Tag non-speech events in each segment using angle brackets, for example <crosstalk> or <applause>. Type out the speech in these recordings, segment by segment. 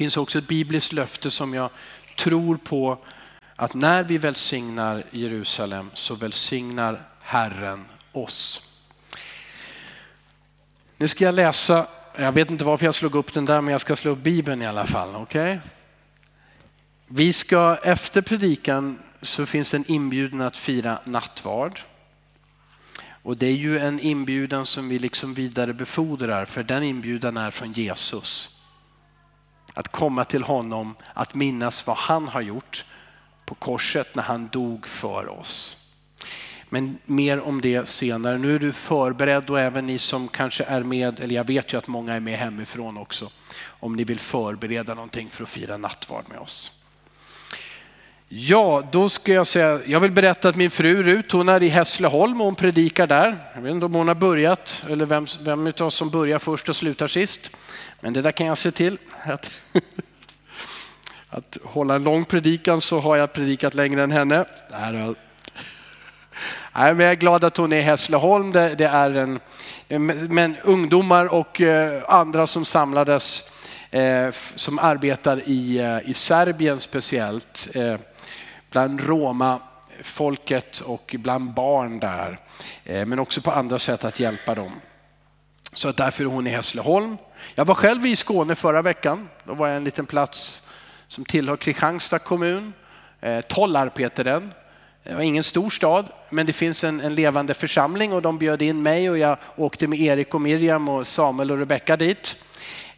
finns också ett bibliskt löfte som jag tror på att när vi välsignar Jerusalem så välsignar Herren oss. Nu ska jag läsa, jag vet inte varför jag slog upp den där men jag ska slå upp Bibeln i alla fall. Okay? Vi ska efter predikan så finns det en inbjudan att fira nattvard. Och det är ju en inbjudan som vi liksom vidarebefordrar för den inbjudan är från Jesus. Att komma till honom, att minnas vad han har gjort på korset när han dog för oss. Men mer om det senare. Nu är du förberedd och även ni som kanske är med, eller jag vet ju att många är med hemifrån också, om ni vill förbereda någonting för att fira nattvard med oss. Ja, då ska jag säga, jag vill berätta att min fru Rut, hon är i Hässleholm och hon predikar där. Jag vet inte om hon har börjat eller vem, vem av oss som börjar först och slutar sist. Men det där kan jag se till. Att, <laughs> att hålla en lång predikan så har jag predikat längre än henne. Nej, men jag är glad att hon är i Hässleholm. Det, det är en, men ungdomar och eh, andra som samlades eh, som arbetar i, eh, i Serbien speciellt bland Roma-folket och bland barn där. Eh, men också på andra sätt att hjälpa dem. Så att därför är hon i Hässleholm. Jag var själv i Skåne förra veckan. Då var jag en liten plats som tillhör Kristianstad kommun. Eh, Tollarp heter den. Det var ingen stor stad, men det finns en, en, levande församling och de bjöd in mig och jag åkte med Erik och Miriam och Samuel och Rebecka dit.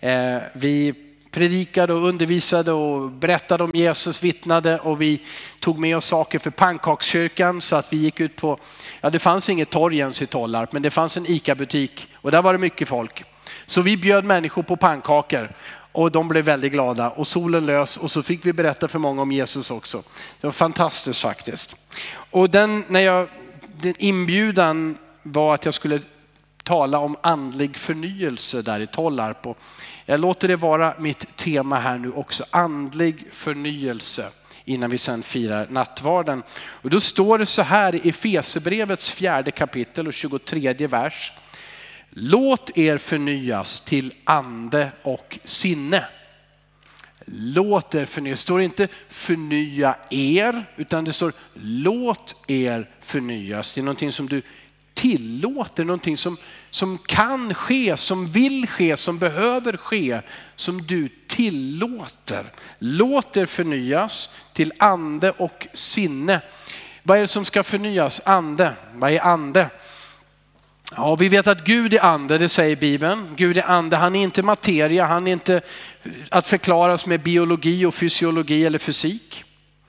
Eh, vi predikade och undervisade och berättade om Jesus, vittnade och vi tog med oss saker för pannkakskyrkan så att vi gick ut på, ja det fanns inget torg ens i Tollarp men det fanns en ICA-butik och där var det mycket folk. Så vi bjöd människor på pannkakor och de blev väldigt glada och solen lös och så fick vi berätta för många om Jesus också. Det var fantastiskt faktiskt. Och den, när jag, den inbjudan var att jag skulle tala om andlig förnyelse där i Tollarp. Och jag låter det vara mitt tema här nu också, andlig förnyelse innan vi sen firar nattvarden. Och då står det så här i Efesebrevets fjärde kapitel och 23 vers. Låt er förnyas till ande och sinne. Låt er förnyas. Det står inte förnya er, utan det står låt er förnyas. Det är någonting som du tillåter, någonting som, som kan ske, som vill ske, som behöver ske, som du tillåter. Låt er förnyas till ande och sinne. Vad är det som ska förnyas? Ande. Vad är ande? Ja, vi vet att Gud är ande, det säger Bibeln. Gud är ande, han är inte materia, han är inte att förklaras med biologi och fysiologi eller fysik.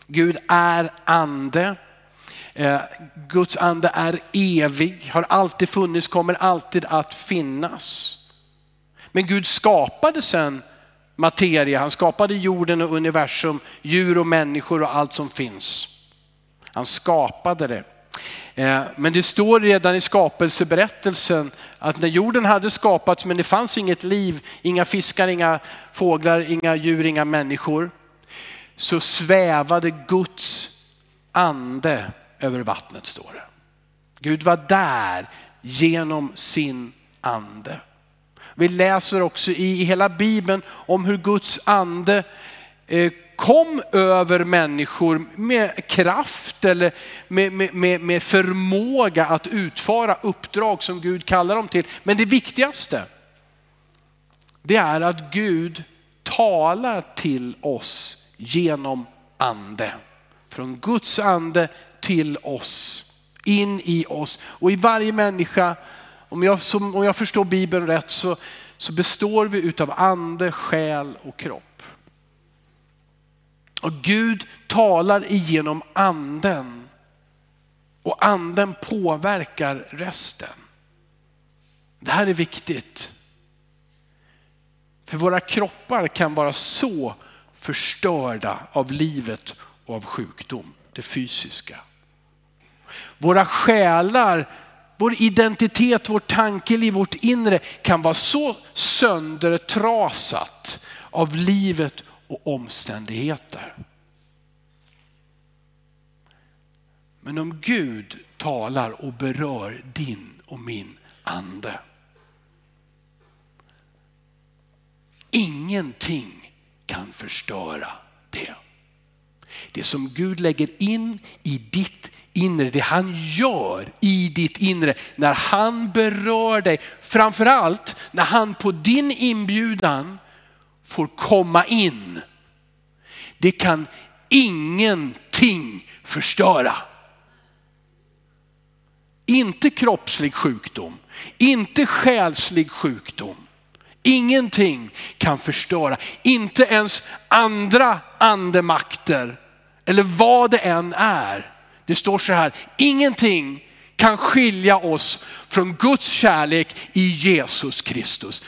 Gud är ande. Eh, Guds ande är evig, har alltid funnits, kommer alltid att finnas. Men Gud skapade sen materia, han skapade jorden och universum, djur och människor och allt som finns. Han skapade det. Eh, men det står redan i skapelseberättelsen att när jorden hade skapats men det fanns inget liv, inga fiskar, inga fåglar, inga djur, inga människor. Så svävade Guds ande över vattnet står det. Gud var där genom sin ande. Vi läser också i hela Bibeln om hur Guds ande eh, kom över människor med kraft eller med, med, med, förmåga att utföra uppdrag som Gud kallar dem till. Men det viktigaste, det är att Gud talar till oss genom ande. Från Guds ande till oss, in i oss. Och i varje människa, om jag, som, om jag förstår Bibeln rätt, så, så består vi utav ande, själ och kropp. Och Gud talar igenom anden och anden påverkar resten. Det här är viktigt. För våra kroppar kan vara så förstörda av livet och av sjukdom, det fysiska. Våra själar, vår identitet, vårt tankeliv, vårt inre kan vara så söndertrasat av livet och omständigheter. Men om Gud talar och berör din och min ande. Ingenting kan förstöra det. Det som Gud lägger in i ditt inre, det han gör i ditt inre, när han berör dig, framförallt när han på din inbjudan får komma in. Det kan ingenting förstöra. Inte kroppslig sjukdom, inte själslig sjukdom. Ingenting kan förstöra, inte ens andra andemakter eller vad det än är. Det står så här, ingenting kan skilja oss från Guds kärlek i Jesus Kristus.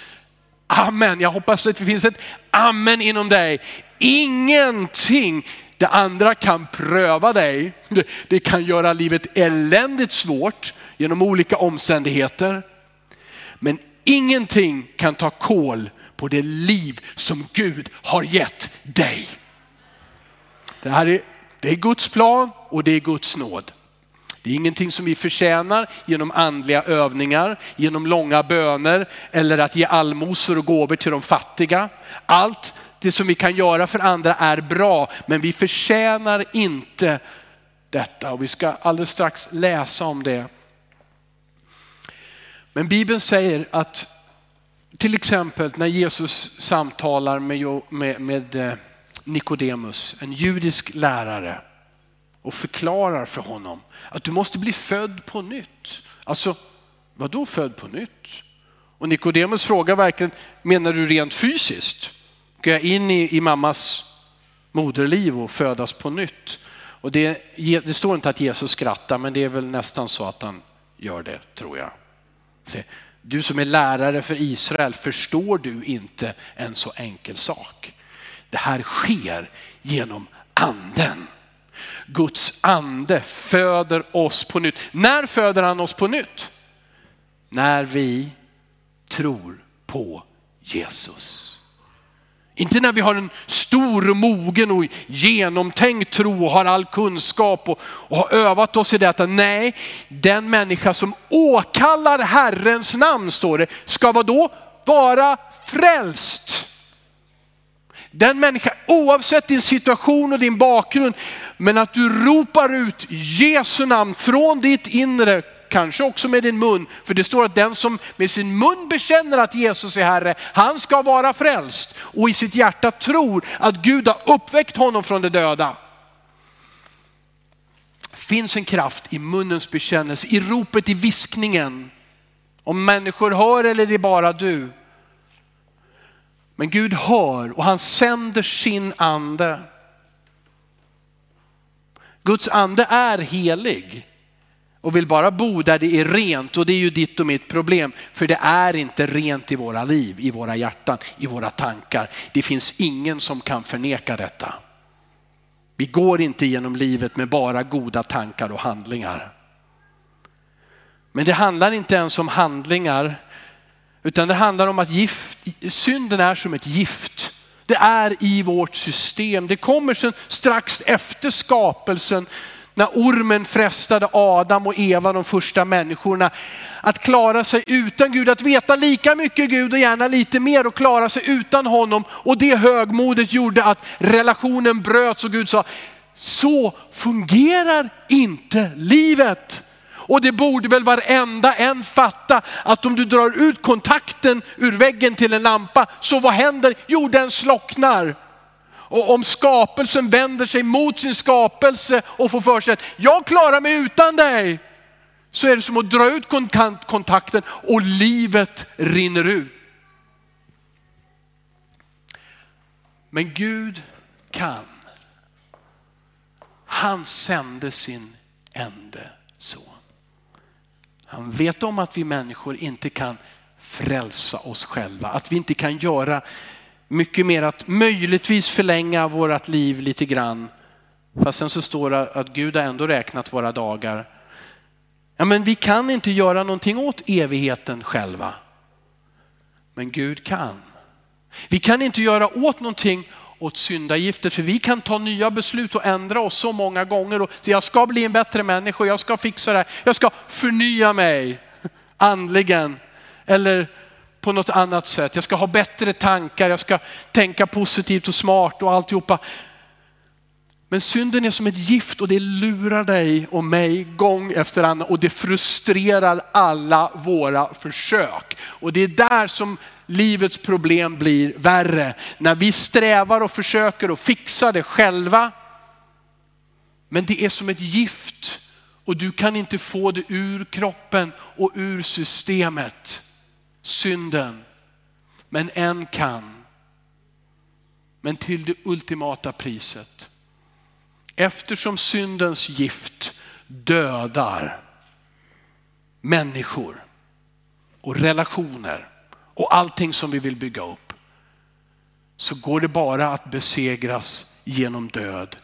Amen, jag hoppas att det finns ett amen inom dig. Ingenting, det andra kan pröva dig. Det, kan göra livet eländigt svårt genom olika omständigheter. Men ingenting kan ta kål på det liv som Gud har gett dig. Det här är, det är Guds plan och det är Guds nåd. Det är ingenting som vi förtjänar genom andliga övningar, genom långa böner eller att ge allmosor och gåvor till de fattiga. Allt det som vi kan göra för andra är bra, men vi förtjänar inte detta och vi ska alldeles strax läsa om det. Men Bibeln säger att till exempel när Jesus samtalar med, med, med eh, Nikodemus, en judisk lärare och förklarar för honom att du måste bli född på nytt. Alltså, vad då född på nytt? Och Nikodemus frågar verkligen, menar du rent fysiskt? Ska jag in i, i mammas moderliv och födas på nytt? Och det, det står inte att Jesus skrattar, men det är väl nästan så att han gör det, tror jag. Du som är lärare för Israel, förstår du inte en så enkel sak? Det här sker genom anden. Guds ande föder oss på nytt. När föder han oss på nytt? När vi tror på Jesus. Inte när vi har en stor, mogen och genomtänkt tro och har all kunskap och, och har övat oss i detta. Nej, den människa som åkallar Herrens namn, står det, ska vad då? Vara frälst. Den människa, oavsett din situation och din bakgrund, men att du ropar ut Jesu namn från ditt inre, kanske också med din mun. För det står att den som med sin mun bekänner att Jesus är Herre, han ska vara frälst. Och i sitt hjärta tror att Gud har uppväckt honom från de döda. finns en kraft i munnens bekännelse, i ropet, i viskningen. Om människor hör eller det är bara du. Men Gud hör och han sänder sin ande. Guds ande är helig och vill bara bo där det är rent och det är ju ditt och mitt problem. För det är inte rent i våra liv, i våra hjärtan, i våra tankar. Det finns ingen som kan förneka detta. Vi går inte genom livet med bara goda tankar och handlingar. Men det handlar inte ens om handlingar utan det handlar om att gift, synden är som ett gift. Det är i vårt system. Det kommer sen strax efter skapelsen när ormen frestade Adam och Eva, de första människorna, att klara sig utan Gud, att veta lika mycket Gud och gärna lite mer och klara sig utan honom. Och det högmodet gjorde att relationen bröts och Gud sa, så fungerar inte livet. Och det borde väl varenda en fatta att om du drar ut kontakten ur väggen till en lampa, så vad händer? Jo, den slocknar. Och om skapelsen vänder sig mot sin skapelse och får för sig att jag klarar mig utan dig, så är det som att dra ut kontakten och livet rinner ut. Men Gud kan. Han sände sin ende son. Han vet om att vi människor inte kan frälsa oss själva, att vi inte kan göra mycket mer att möjligtvis förlänga vårt liv lite grann. Fast sen så står det att Gud har ändå räknat våra dagar. Ja, men vi kan inte göra någonting åt evigheten själva. Men Gud kan. Vi kan inte göra åt någonting åt syndagiftet för vi kan ta nya beslut och ändra oss så många gånger och säga jag ska bli en bättre människa, jag ska fixa det här, jag ska förnya mig andligen eller på något annat sätt. Jag ska ha bättre tankar, jag ska tänka positivt och smart och alltihopa. Men synden är som ett gift och det lurar dig och mig gång efter annan och det frustrerar alla våra försök. Och det är där som livets problem blir värre. När vi strävar och försöker att fixa det själva. Men det är som ett gift och du kan inte få det ur kroppen och ur systemet. Synden. Men en kan. Men till det ultimata priset. Eftersom syndens gift dödar människor och relationer och allting som vi vill bygga upp så går det bara att besegras genom död.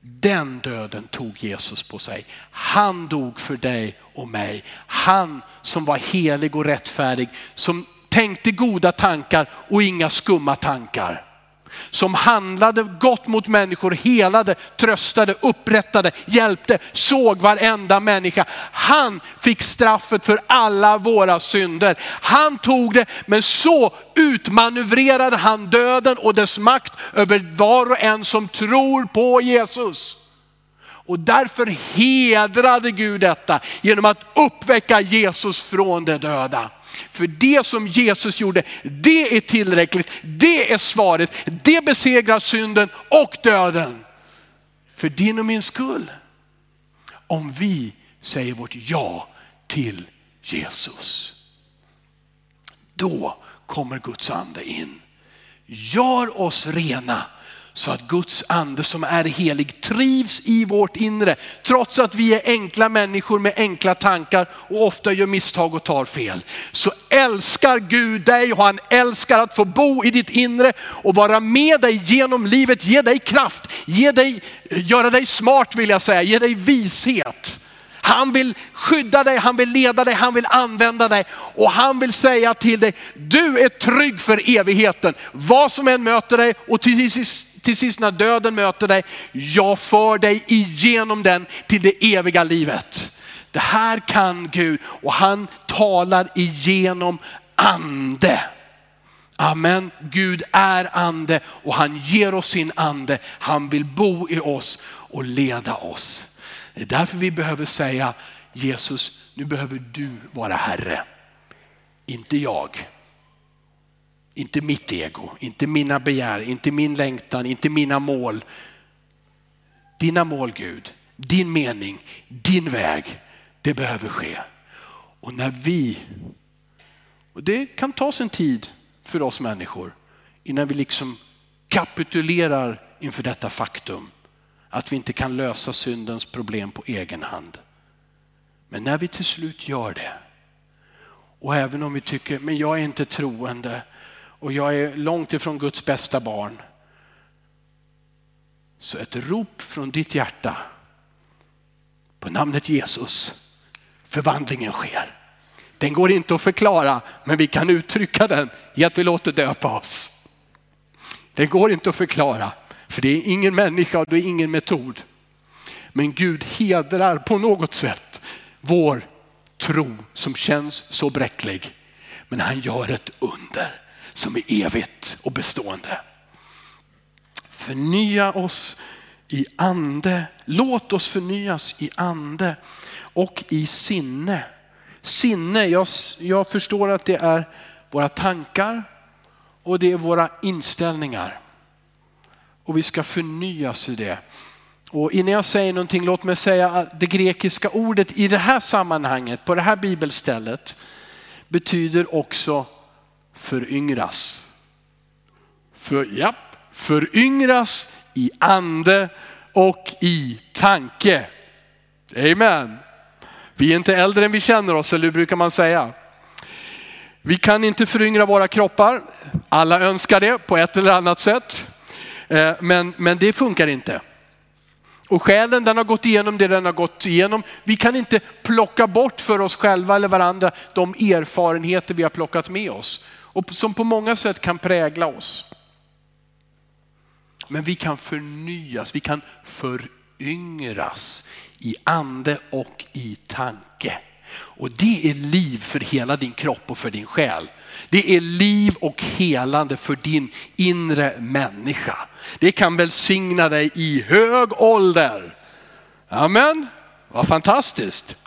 Den döden tog Jesus på sig. Han dog för dig och mig. Han som var helig och rättfärdig, som tänkte goda tankar och inga skumma tankar som handlade gott mot människor, helade, tröstade, upprättade, hjälpte, såg varenda människa. Han fick straffet för alla våra synder. Han tog det, men så utmanövrerade han döden och dess makt över var och en som tror på Jesus. Och därför hedrade Gud detta genom att uppväcka Jesus från de döda. För det som Jesus gjorde, det är tillräckligt. Det är svaret. Det besegrar synden och döden. För din och min skull. Om vi säger vårt ja till Jesus. Då kommer Guds ande in. Gör oss rena så att Guds ande som är helig trivs i vårt inre. Trots att vi är enkla människor med enkla tankar och ofta gör misstag och tar fel. Så älskar Gud dig och han älskar att få bo i ditt inre och vara med dig genom livet, ge dig kraft, ge dig, göra dig smart vill jag säga, ge dig vishet. Han vill skydda dig, han vill leda dig, han vill använda dig och han vill säga till dig, du är trygg för evigheten. Vad som än möter dig och till sist till sist när döden möter dig, jag för dig igenom den till det eviga livet. Det här kan Gud och han talar igenom ande. Amen. Gud är ande och han ger oss sin ande. Han vill bo i oss och leda oss. Det är därför vi behöver säga Jesus, nu behöver du vara Herre. Inte jag. Inte mitt ego, inte mina begär, inte min längtan, inte mina mål. Dina mål Gud, din mening, din väg, det behöver ske. Och när vi, och det kan ta sin tid för oss människor innan vi liksom kapitulerar inför detta faktum att vi inte kan lösa syndens problem på egen hand. Men när vi till slut gör det och även om vi tycker, men jag är inte troende, och jag är långt ifrån Guds bästa barn. Så ett rop från ditt hjärta på namnet Jesus, förvandlingen sker. Den går inte att förklara, men vi kan uttrycka den i att vi låter döpa oss. Den går inte att förklara, för det är ingen människa och det är ingen metod. Men Gud hedrar på något sätt vår tro som känns så bräcklig. Men han gör ett under som är evigt och bestående. Förnya oss i ande. Låt oss förnyas i ande och i sinne. Sinne, jag, jag förstår att det är våra tankar och det är våra inställningar. Och vi ska förnyas i det. Och innan jag säger någonting, låt mig säga att det grekiska ordet i det här sammanhanget, på det här bibelstället, betyder också föryngras. För, ja, föryngras i ande och i tanke. Amen. Vi är inte äldre än vi känner oss, eller hur brukar man säga? Vi kan inte föryngra våra kroppar. Alla önskar det på ett eller annat sätt. Eh, men, men det funkar inte. Och själen den har gått igenom det den har gått igenom. Vi kan inte plocka bort för oss själva eller varandra de erfarenheter vi har plockat med oss och som på många sätt kan prägla oss. Men vi kan förnyas, vi kan föryngras i ande och i tanke. Och det är liv för hela din kropp och för din själ. Det är liv och helande för din inre människa. Det kan välsigna dig i hög ålder. Amen, vad fantastiskt.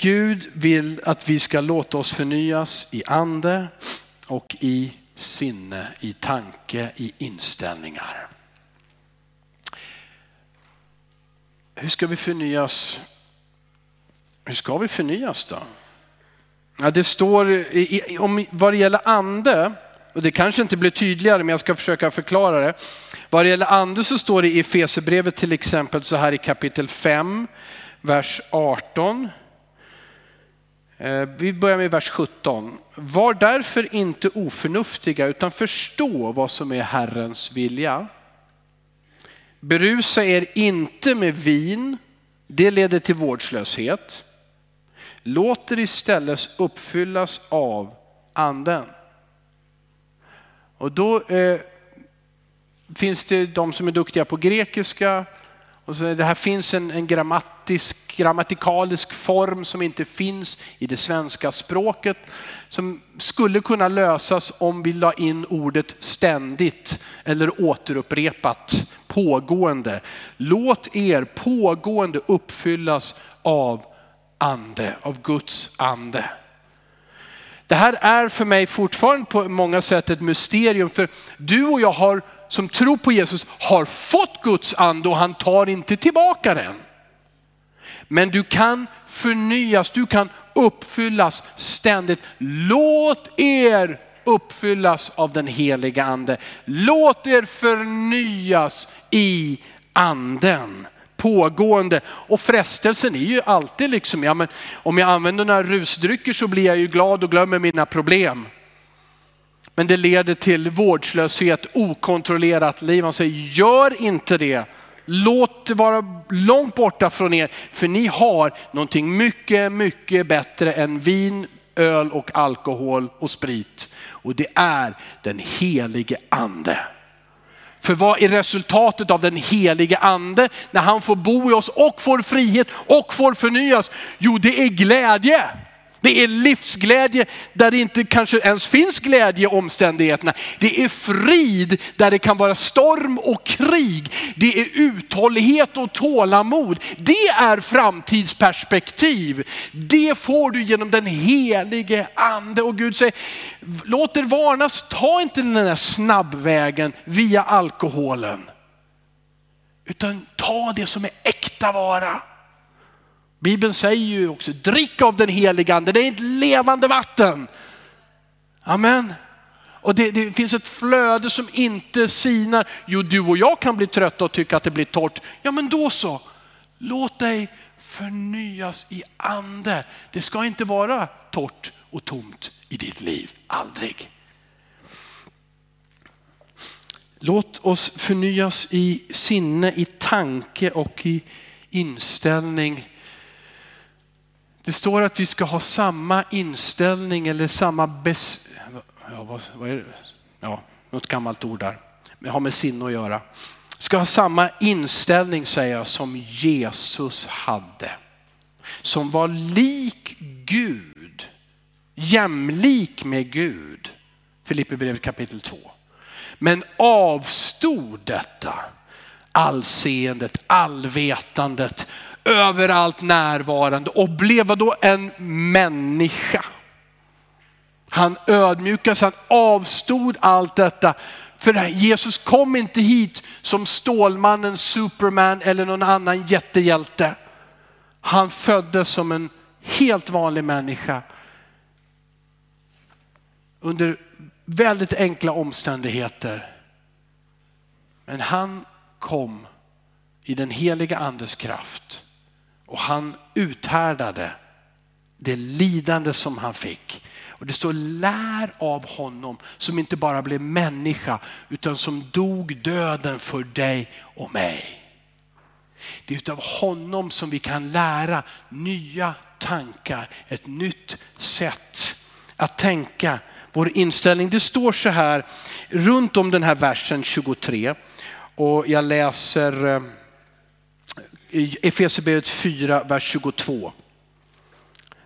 Gud vill att vi ska låta oss förnyas i ande och i sinne, i tanke, i inställningar. Hur ska vi förnyas? Hur ska vi förnyas då? Ja, det står i, om vad det gäller ande, och det kanske inte blir tydligare men jag ska försöka förklara det. Vad det gäller ande så står det i Efesierbrevet till exempel så här i kapitel 5, vers 18. Eh, vi börjar med vers 17. Var därför inte oförnuftiga utan förstå vad som är Herrens vilja. Berusa er inte med vin, det leder till vårdslöshet. Låt er istället uppfyllas av anden. Och då eh, finns det de som är duktiga på grekiska. Och så det här finns en, en grammatisk, grammatikalisk form som inte finns i det svenska språket. Som skulle kunna lösas om vi la in ordet ständigt eller återupprepat, pågående. Låt er pågående uppfyllas av ande, av Guds ande. Det här är för mig fortfarande på många sätt ett mysterium. För du och jag har, som tror på Jesus har fått Guds ande och han tar inte tillbaka den. Men du kan förnyas, du kan uppfyllas ständigt. Låt er uppfyllas av den heliga ande. Låt er förnyas i anden pågående. Och frestelsen är ju alltid liksom, ja, men om jag använder några rusdrycker så blir jag ju glad och glömmer mina problem. Men det leder till vårdslöshet, okontrollerat liv. Man säger, gör inte det. Låt det vara långt borta från er, för ni har någonting mycket, mycket bättre än vin, öl och alkohol och sprit. Och det är den helige ande. För vad är resultatet av den helige ande när han får bo i oss och får frihet och får förnyas? Jo, det är glädje. Det är livsglädje där det inte kanske ens finns glädje i omständigheterna. Det är frid där det kan vara storm och krig. Det är uthållighet och tålamod. Det är framtidsperspektiv. Det får du genom den helige ande. Och Gud säger, låt er varnas, ta inte den där snabbvägen via alkoholen. Utan ta det som är äkta vara. Bibeln säger ju också, drick av den heliga ande, det är ett levande vatten. Amen. Och det, det, finns ett flöde som inte sinar. Jo, du och jag kan bli trötta och tycka att det blir torrt. Ja, men då så. Låt dig förnyas i ande. Det ska inte vara torrt och tomt i ditt liv. Aldrig. Låt oss förnyas i sinne, i tanke och i inställning det står att vi ska ha samma inställning eller samma bes... Ja, vad, vad är det? Ja, något gammalt ord där. Men har med sinne att göra. Ska ha samma inställning säger jag som Jesus hade. Som var lik Gud. Jämlik med Gud. Filipperbrevet kapitel 2. Men avstod detta allseendet, allvetandet, överallt närvarande och blev då en människa. Han ödmjukades, han avstod allt detta. För Jesus kom inte hit som Stålmannen, Superman eller någon annan jättehjälte. Han föddes som en helt vanlig människa. Under väldigt enkla omständigheter. Men han kom i den heliga andes kraft och han uthärdade det lidande som han fick. Och det står lär av honom som inte bara blev människa utan som dog döden för dig och mig. Det är utav honom som vi kan lära nya tankar, ett nytt sätt att tänka. Vår inställning, det står så här runt om den här versen 23 och jag läser eh, Efesierbrevet 4, vers 22.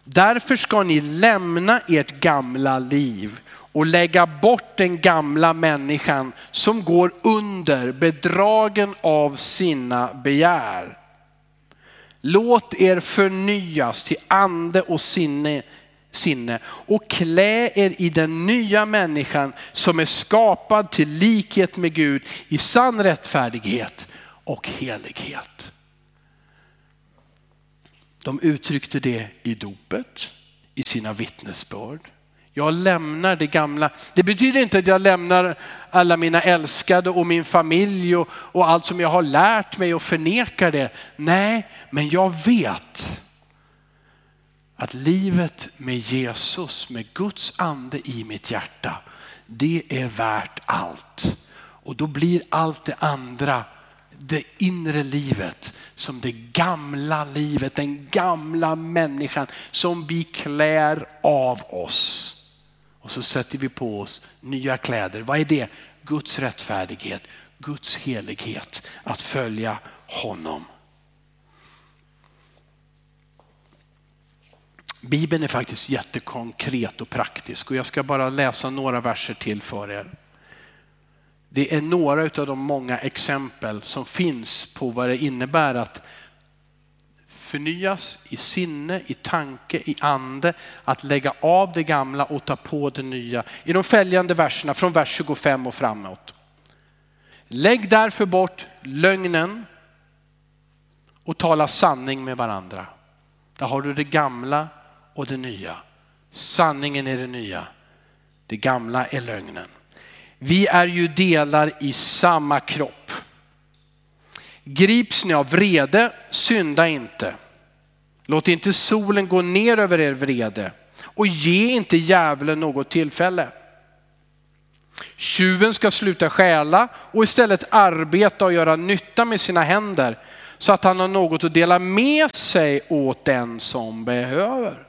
Därför ska ni lämna ert gamla liv och lägga bort den gamla människan som går under bedragen av sina begär. Låt er förnyas till ande och sinne, sinne och klä er i den nya människan som är skapad till likhet med Gud i sann rättfärdighet och helighet. De uttryckte det i dopet, i sina vittnesbörd. Jag lämnar det gamla. Det betyder inte att jag lämnar alla mina älskade och min familj och, och allt som jag har lärt mig och förnekar det. Nej, men jag vet att livet med Jesus, med Guds ande i mitt hjärta, det är värt allt. Och då blir allt det andra det inre livet som det gamla livet, den gamla människan som vi klär av oss. Och så sätter vi på oss nya kläder. Vad är det? Guds rättfärdighet, Guds helighet, att följa honom. Bibeln är faktiskt jättekonkret och praktisk och jag ska bara läsa några verser till för er. Det är några av de många exempel som finns på vad det innebär att förnyas i sinne, i tanke, i ande, att lägga av det gamla och ta på det nya. I de följande verserna från vers 25 och framåt. Lägg därför bort lögnen och tala sanning med varandra. Där har du det gamla och det nya. Sanningen är det nya. Det gamla är lögnen. Vi är ju delar i samma kropp. Grips ni av vrede, synda inte. Låt inte solen gå ner över er vrede och ge inte djävulen något tillfälle. Tjuven ska sluta stjäla och istället arbeta och göra nytta med sina händer så att han har något att dela med sig åt den som behöver.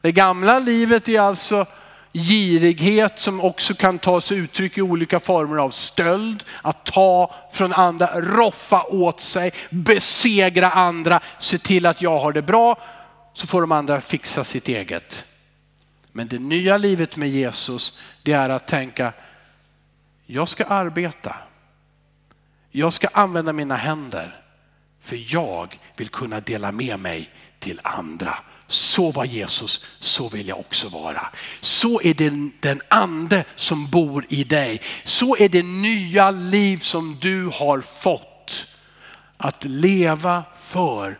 Det gamla livet är alltså girighet som också kan ta sig uttryck i olika former av stöld, att ta från andra, roffa åt sig, besegra andra, se till att jag har det bra så får de andra fixa sitt eget. Men det nya livet med Jesus, det är att tänka, jag ska arbeta. Jag ska använda mina händer för jag vill kunna dela med mig till andra. Så var Jesus, så vill jag också vara. Så är det den ande som bor i dig. Så är det nya liv som du har fått. Att leva för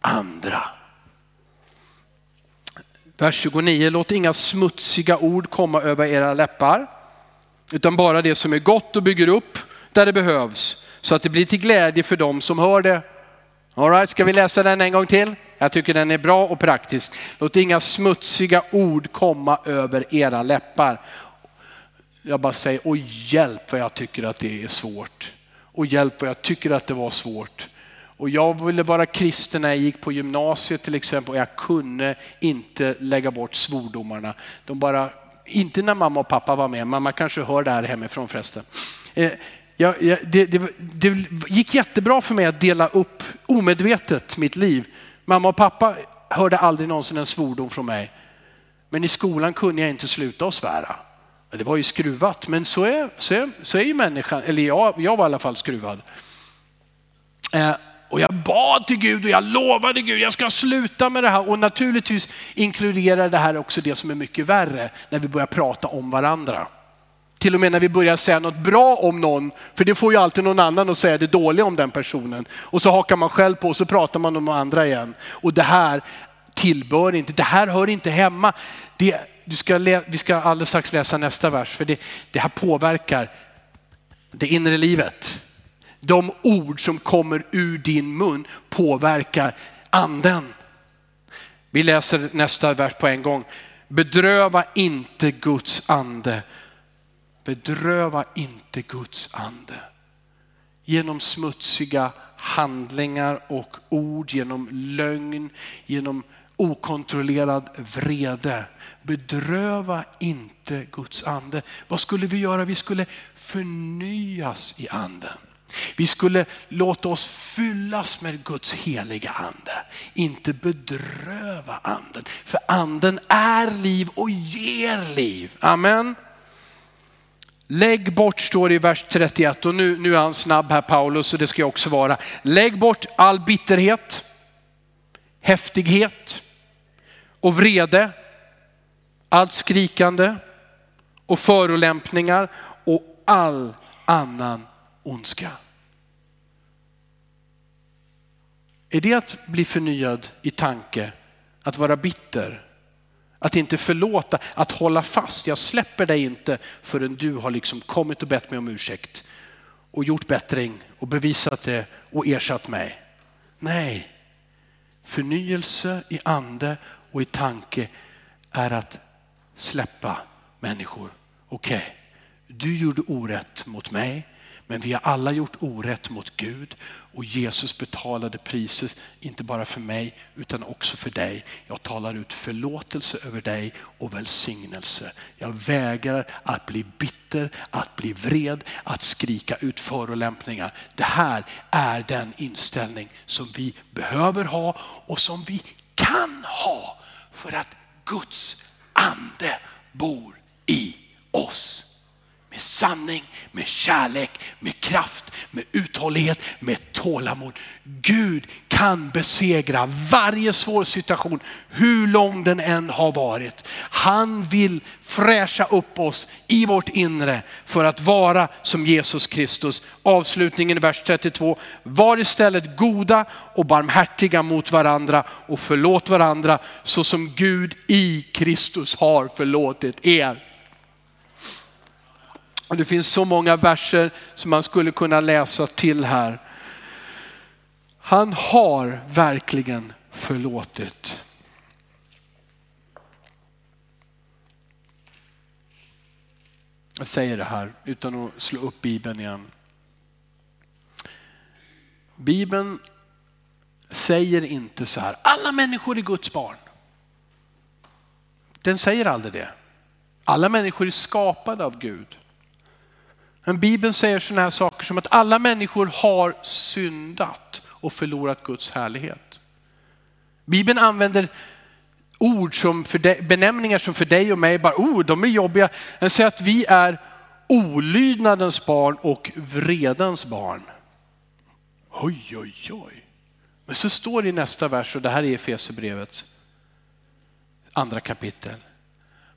andra. Vers 29, låt inga smutsiga ord komma över era läppar. Utan bara det som är gott och bygger upp där det behövs. Så att det blir till glädje för dem som hör det. All right, ska vi läsa den en gång till? Jag tycker den är bra och praktisk. Låt inga smutsiga ord komma över era läppar. Jag bara säger, och hjälp vad jag tycker att det är svårt. Och hjälp vad jag tycker att det var svårt. Och jag ville vara kristen när jag gick på gymnasiet till exempel och jag kunde inte lägga bort svordomarna. De bara, inte när mamma och pappa var med, mamma kanske hör det här hemifrån förresten. Eh, jag, jag, det, det, det gick jättebra för mig att dela upp omedvetet mitt liv Mamma och pappa hörde aldrig någonsin en svordom från mig. Men i skolan kunde jag inte sluta att svära. Det var ju skruvat, men så är, så är, så är ju människan, eller jag, jag var i alla fall skruvad. Eh, och jag bad till Gud och jag lovade Gud, jag ska sluta med det här. Och naturligtvis inkluderar det här också det som är mycket värre, när vi börjar prata om varandra. Till och med när vi börjar säga något bra om någon, för det får ju alltid någon annan att säga det dåliga om den personen. Och så hakar man själv på och så pratar man om andra igen. Och det här tillbör inte, det här hör inte hemma. Det, du ska vi ska alldeles strax läsa nästa vers, för det, det här påverkar det inre livet. De ord som kommer ur din mun påverkar anden. Vi läser nästa vers på en gång. Bedröva inte Guds ande Bedröva inte Guds ande. Genom smutsiga handlingar och ord, genom lögn, genom okontrollerad vrede. Bedröva inte Guds ande. Vad skulle vi göra? Vi skulle förnyas i anden. Vi skulle låta oss fyllas med Guds heliga ande, inte bedröva anden. För anden är liv och ger liv. Amen. Lägg bort, står det i vers 31 och nu, nu är han snabb här Paulus och det ska jag också vara. Lägg bort all bitterhet, häftighet och vrede, allt skrikande och förolämpningar och all annan ondska. Är det att bli förnyad i tanke? Att vara bitter? Att inte förlåta, att hålla fast. Jag släpper dig inte förrän du har liksom kommit och bett mig om ursäkt och gjort bättring och bevisat det och ersatt mig. Nej, förnyelse i ande och i tanke är att släppa människor. Okej, okay, du gjorde orätt mot mig. Men vi har alla gjort orätt mot Gud och Jesus betalade priset, inte bara för mig utan också för dig. Jag talar ut förlåtelse över dig och välsignelse. Jag vägrar att bli bitter, att bli vred, att skrika ut förolämpningar. Det här är den inställning som vi behöver ha och som vi kan ha för att Guds ande bor i oss med sanning, med kärlek, med kraft, med uthållighet, med tålamod. Gud kan besegra varje svår situation, hur lång den än har varit. Han vill fräscha upp oss i vårt inre för att vara som Jesus Kristus. Avslutningen i vers 32. Var istället goda och barmhärtiga mot varandra och förlåt varandra så som Gud i Kristus har förlåtit er. Och det finns så många verser som man skulle kunna läsa till här. Han har verkligen förlåtit. Jag säger det här utan att slå upp Bibeln igen. Bibeln säger inte så här, alla människor är Guds barn. Den säger aldrig det. Alla människor är skapade av Gud. Men Bibeln säger sådana här saker som att alla människor har syndat och förlorat Guds härlighet. Bibeln använder ord som för dig, benämningar som för dig och mig bara, oh, de är jobbiga. Den säger att vi är olydnadens barn och vredens barn. Oj, oj, oj. Men så står det i nästa vers, och det här är Efesierbrevets andra kapitel.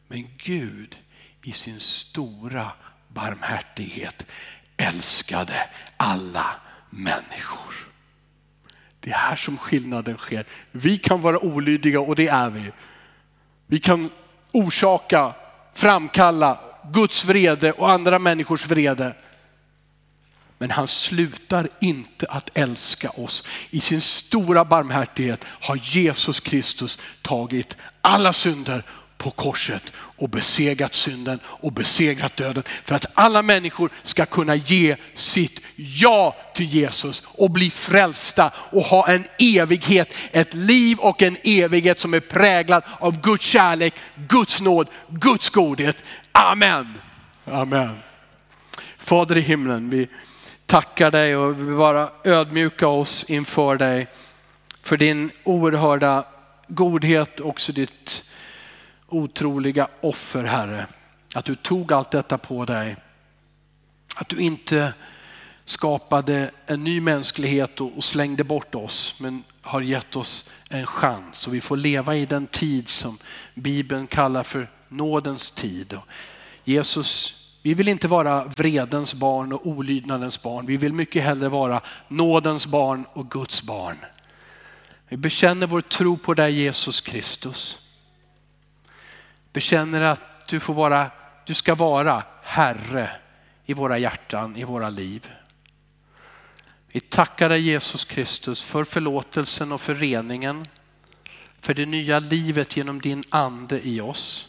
Men Gud i sin stora barmhärtighet älskade alla människor. Det är här som skillnaden sker. Vi kan vara olydiga och det är vi. Vi kan orsaka, framkalla Guds vrede och andra människors vrede. Men han slutar inte att älska oss. I sin stora barmhärtighet har Jesus Kristus tagit alla synder på korset och besegrat synden och besegrat döden. För att alla människor ska kunna ge sitt ja till Jesus och bli frälsta och ha en evighet, ett liv och en evighet som är präglad av Guds kärlek, Guds nåd, Guds godhet. Amen. Amen. Fader i himlen, vi tackar dig och vi vill bara ödmjuka oss inför dig för din oerhörda godhet, också ditt otroliga offer Herre. Att du tog allt detta på dig. Att du inte skapade en ny mänsklighet och slängde bort oss men har gett oss en chans och vi får leva i den tid som Bibeln kallar för nådens tid. Jesus, vi vill inte vara vredens barn och olydnadens barn. Vi vill mycket hellre vara nådens barn och Guds barn. Vi bekänner vår tro på dig Jesus Kristus bekänner att du, får vara, du ska vara Herre i våra hjärtan, i våra liv. Vi tackar dig Jesus Kristus för förlåtelsen och för reningen, för det nya livet genom din ande i oss.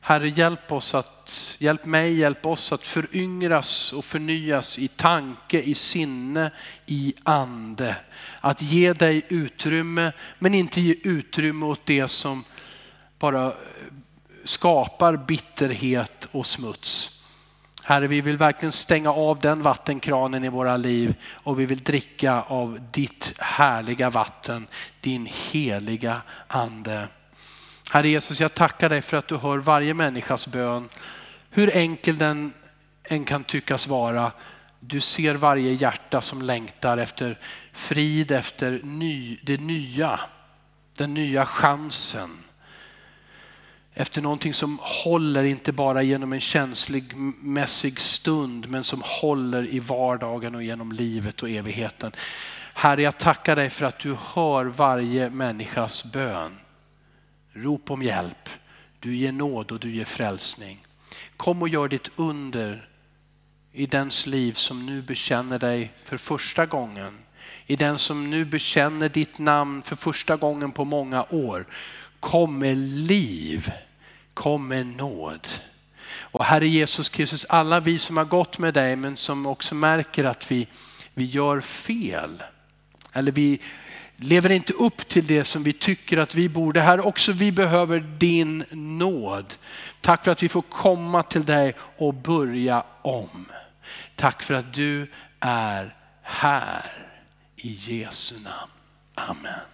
Herre, hjälp oss att, hjälp mig, hjälp oss att föryngras och förnyas i tanke, i sinne, i ande. Att ge dig utrymme, men inte ge utrymme åt det som bara skapar bitterhet och smuts. Herre, vi vill verkligen stänga av den vattenkranen i våra liv och vi vill dricka av ditt härliga vatten, din heliga ande. Herre Jesus, jag tackar dig för att du hör varje människas bön. Hur enkel den än kan tyckas vara. Du ser varje hjärta som längtar efter frid, efter ny, det nya, den nya chansen. Efter någonting som håller inte bara genom en känslig mässig stund men som håller i vardagen och genom livet och evigheten. Herre, jag tackar dig för att du hör varje människas bön. Rop om hjälp. Du ger nåd och du ger frälsning. Kom och gör ditt under i dens liv som nu bekänner dig för första gången. I den som nu bekänner ditt namn för första gången på många år. Kom med liv, kom med nåd. Och Herre Jesus Kristus, alla vi som har gått med dig men som också märker att vi, vi gör fel. Eller vi lever inte upp till det som vi tycker att vi borde. Herre, också vi behöver din nåd. Tack för att vi får komma till dig och börja om. Tack för att du är här. I Jesu namn. Amen.